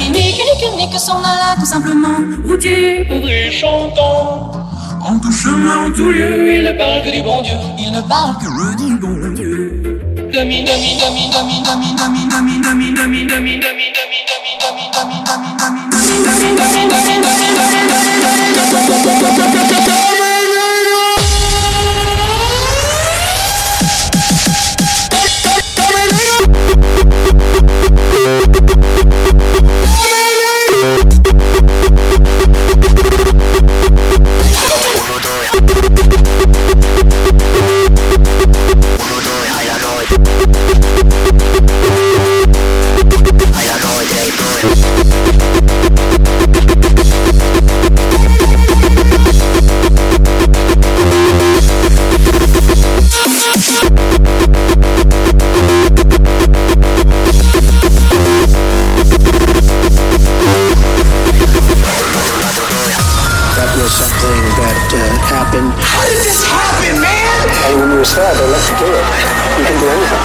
Dominique et Nick s'en alla tout simplement. Routier, ouvrier, chantant. En tout chemin, en tout lieu, il ne parle que du bon Dieu. Il ne parle que du bon Dieu. Domi, domi, domi, domi, domi, domi, domi, domi, domi, domi, domi, domi, domi, domi, domi, domi, domi, domi, something that uh, happened. How did this happen, man? And when you're sad, they let you do it. You can do anything.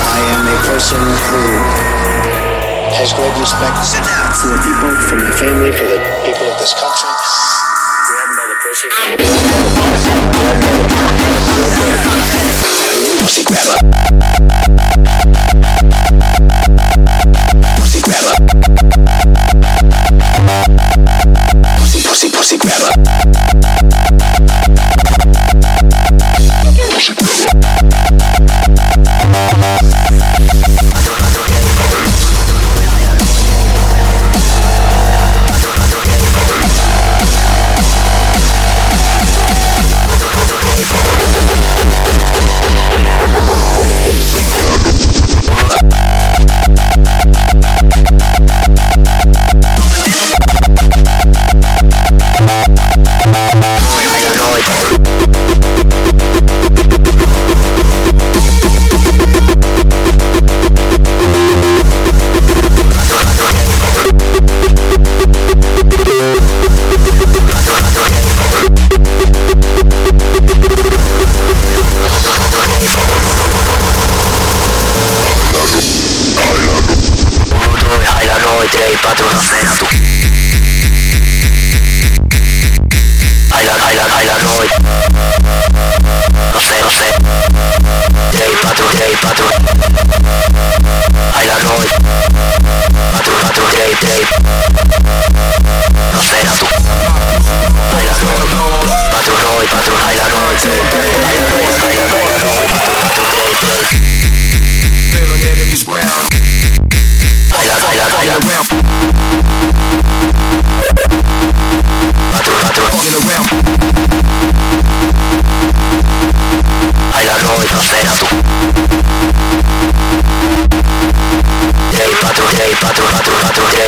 I am a person who has great respect for the people, for my family, for the people of this country. We have another person. Pussy grabber. Pussy grabber. pussy, pussy grabber. Pussy grabber.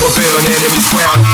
never build an enemy ground.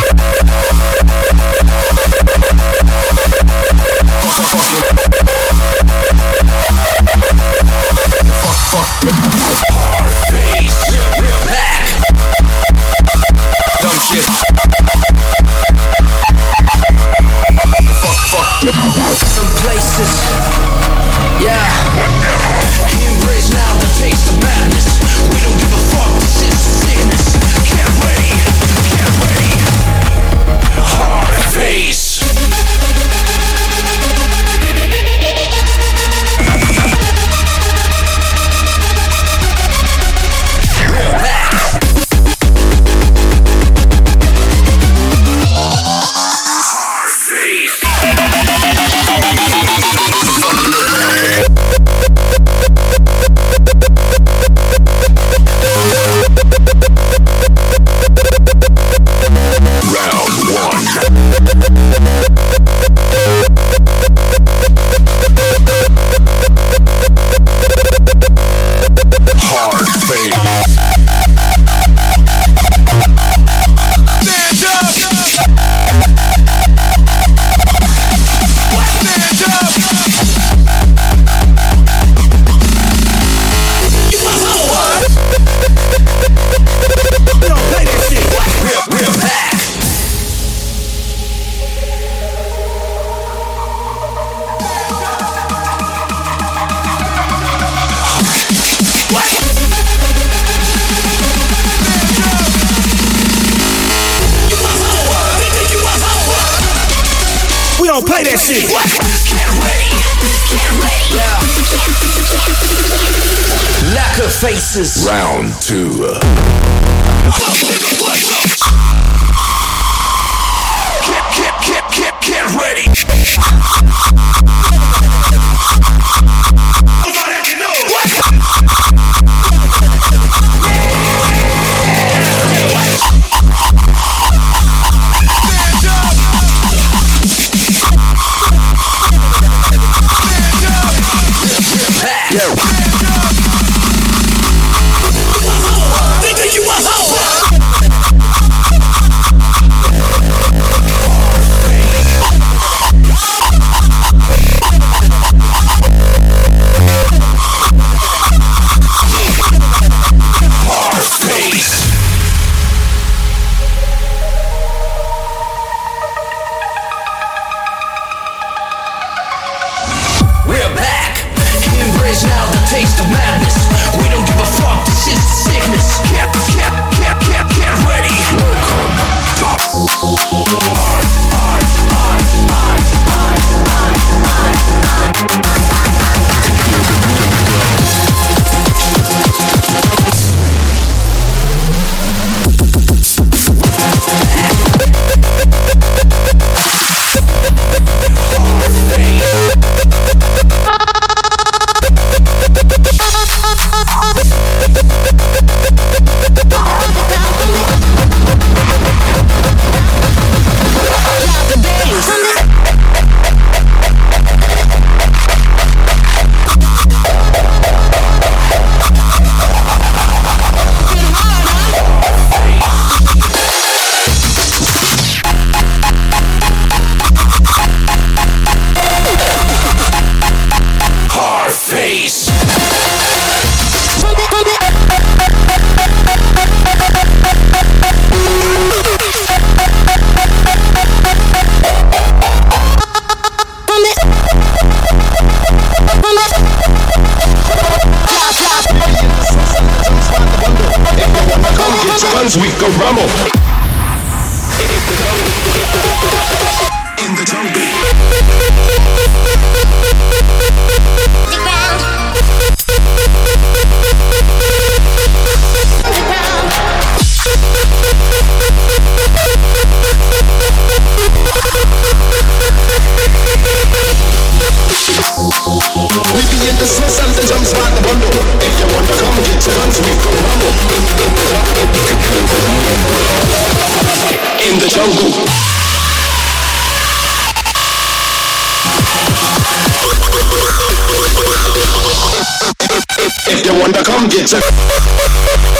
Round two. In the jungle. If you wanna come get it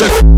Music.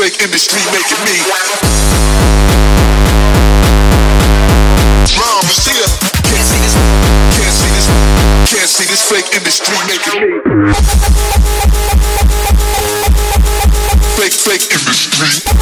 fake industry making me. can't see this fake industry making. Fake, fake industry.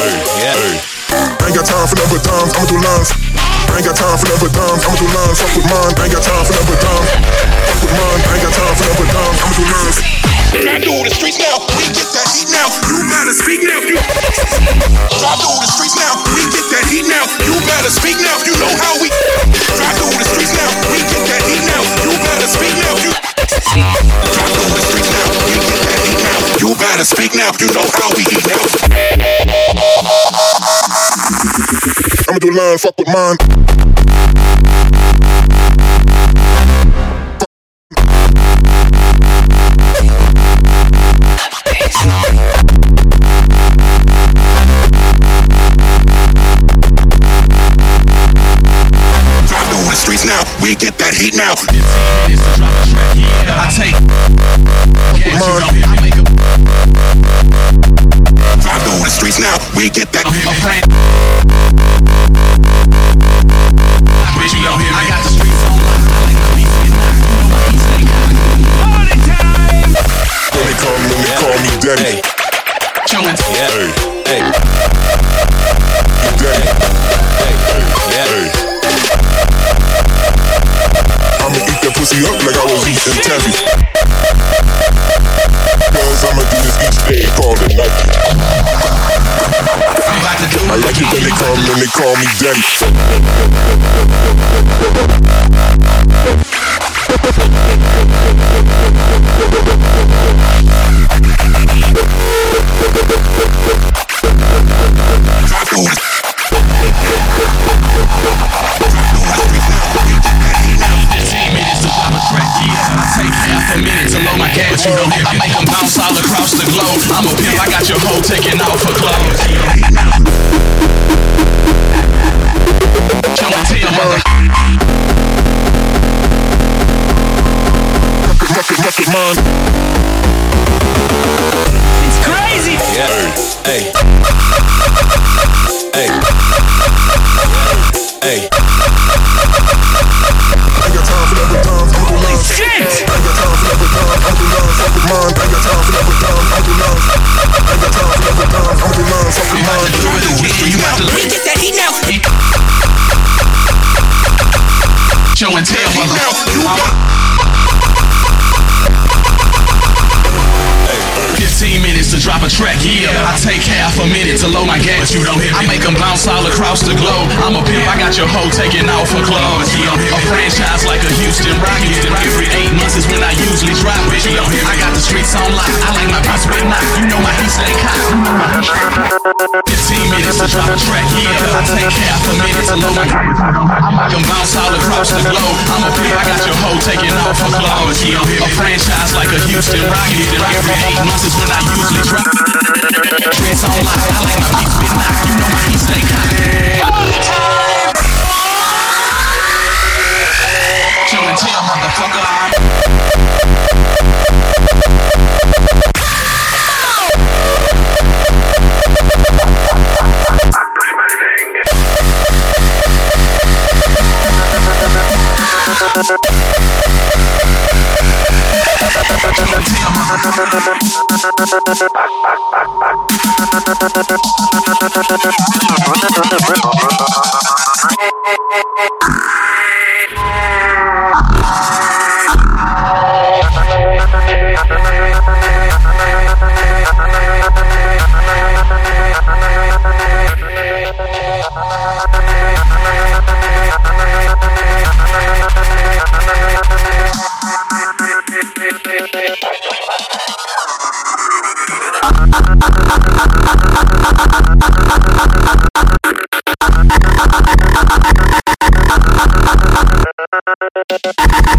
Yeah. Ain't got time for number dimes, I'ma do lines. Ain't got time for number dimes, I'ma do lines. Fuck with mine, ain't got time for number dimes. Fuck with mine, ain't got time for number dimes, I'ma do lines. I through the streets now, we get that heat now. You better speak now. You... I do the streets now, we get that heat now. You better speak now. You know how we. drive through the streets now, we get that heat now. You better speak now. You. drive through the streets now, we get you better speak now, you know how we eat now. I'ma do line, fuck with mine. Streets now, we get that heat now. I take. Yeah, now we get that. call me Daddy. mind. Rocket, rocket, rocket mind. Half a minute to load my gas, you don't hit me. I make them bounce all across the globe. I'm a pimp, I got your hoe taking off her clothes. Yeah. A franchise like a Houston Rockets. Every eight months is when I usually drop it. I got the streets on lock. I like my beats with knock. You know my heat stay hot. 15 minutes to drop a track, yeah. I take half a minute to load my gas. I make them bounce all across the globe. I'm a pimp, I got your hoe taking off her clothes. Yeah. A franchise like a Houston Rockets. Every eight months is when I usually drop it. Dress on lock. I like and tell, motherfucker. Yeah. you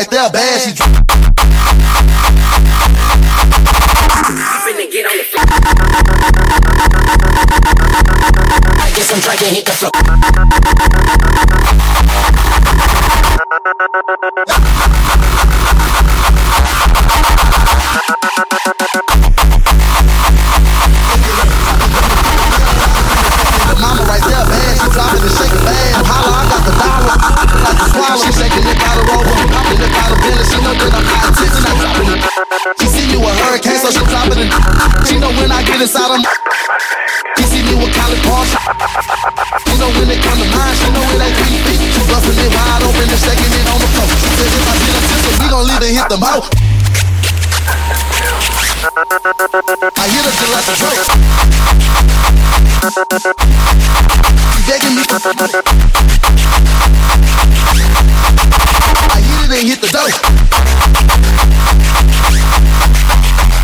right there, bad. She And hit the floor. Mama right there. She fast. Holla, I got the dollar. The. She shaking the the. She know I'm I'm. She see me with hurricane, so she dropping it. She know when I get inside of Paul. She know when it come to mine. Know busting it wide open and it on the floor. She said if I get a we gon' leave and hit the mouth. I hit. She begging me for. I hit it and hit the dough.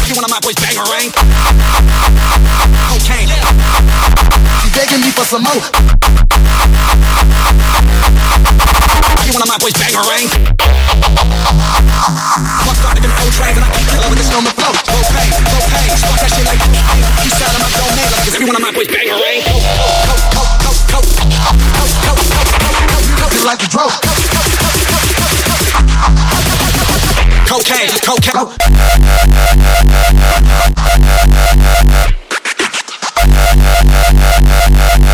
You one of my boys bangarang? Cocaine. She begging me for some more. You one of my boys bangerang? Fuck started them old trains and I keep loving this on the flow. Low pain, low fuck that shit like You sound like my domain. Like, cause everyone of my voice bangerang. Like a drove. Cocaine, cocaine. Yeah.